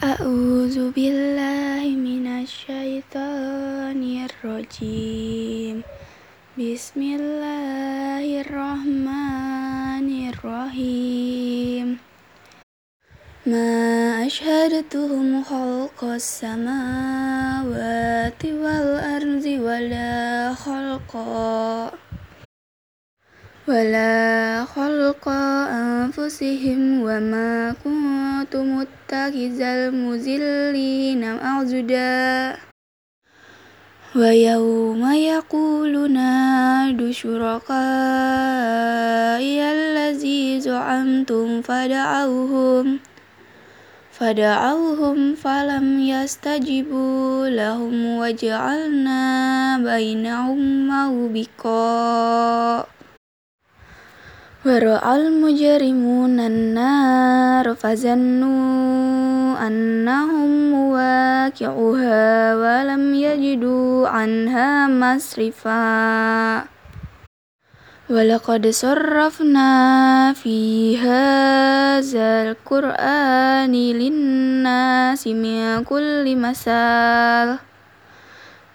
أعوذ بالله من الشيطان الرجيم. بسم الله الرحمن الرحيم. ما أشهدتهم خلق السماوات والأرض ولا خلقا ولا خلق أنفسهم وما كنت متخذ المزلين أعزدا ويوم يقول نادوا شركائي الذي زعمتم فدعوهم فدعوهم فلم يستجيبوا لهم وجعلنا بينهم موبقا Wara'al mujrimuna an-nar fazannu annahum muwaqi'uha wa lam yajidu anha masrifa. Walaqad sarrafna fi hazal qur'ani lin-nasi min kulli masal.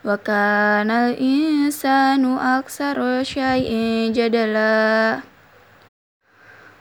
Wa insanu aktsara syai'in jadalah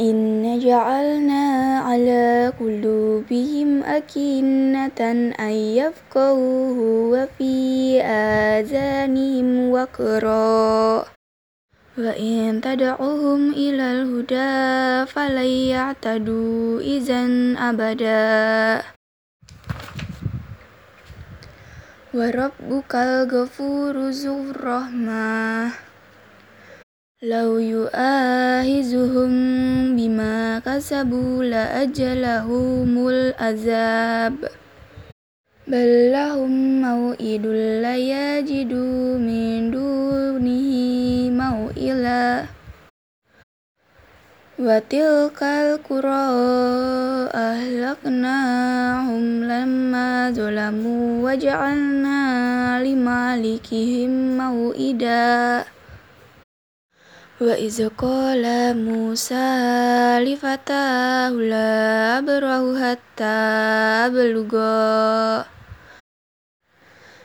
إن جعلنا على قلوبهم أكنة أن يفقهوه وفي آذانهم وقرا وإن تدعوهم إلى الهدى فلن يعتدوا إذا أبدا وربك الغفور ذو الرحمة Lau yu'ahizuhum bima kasabu la ajalahumul azab Ballahum mau'idul layajidu min dunihi mau'ila Watilkal kura ahlaknahum lamma zulamu waja'alna limalikihim mau'ida Wa izqala Musa li fatahu la abrahu hatta abluga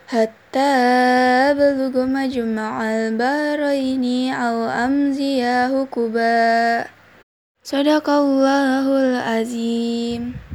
hatta abluga majma'al bahraini aw amziyahu kuba. Sadaqallahul azim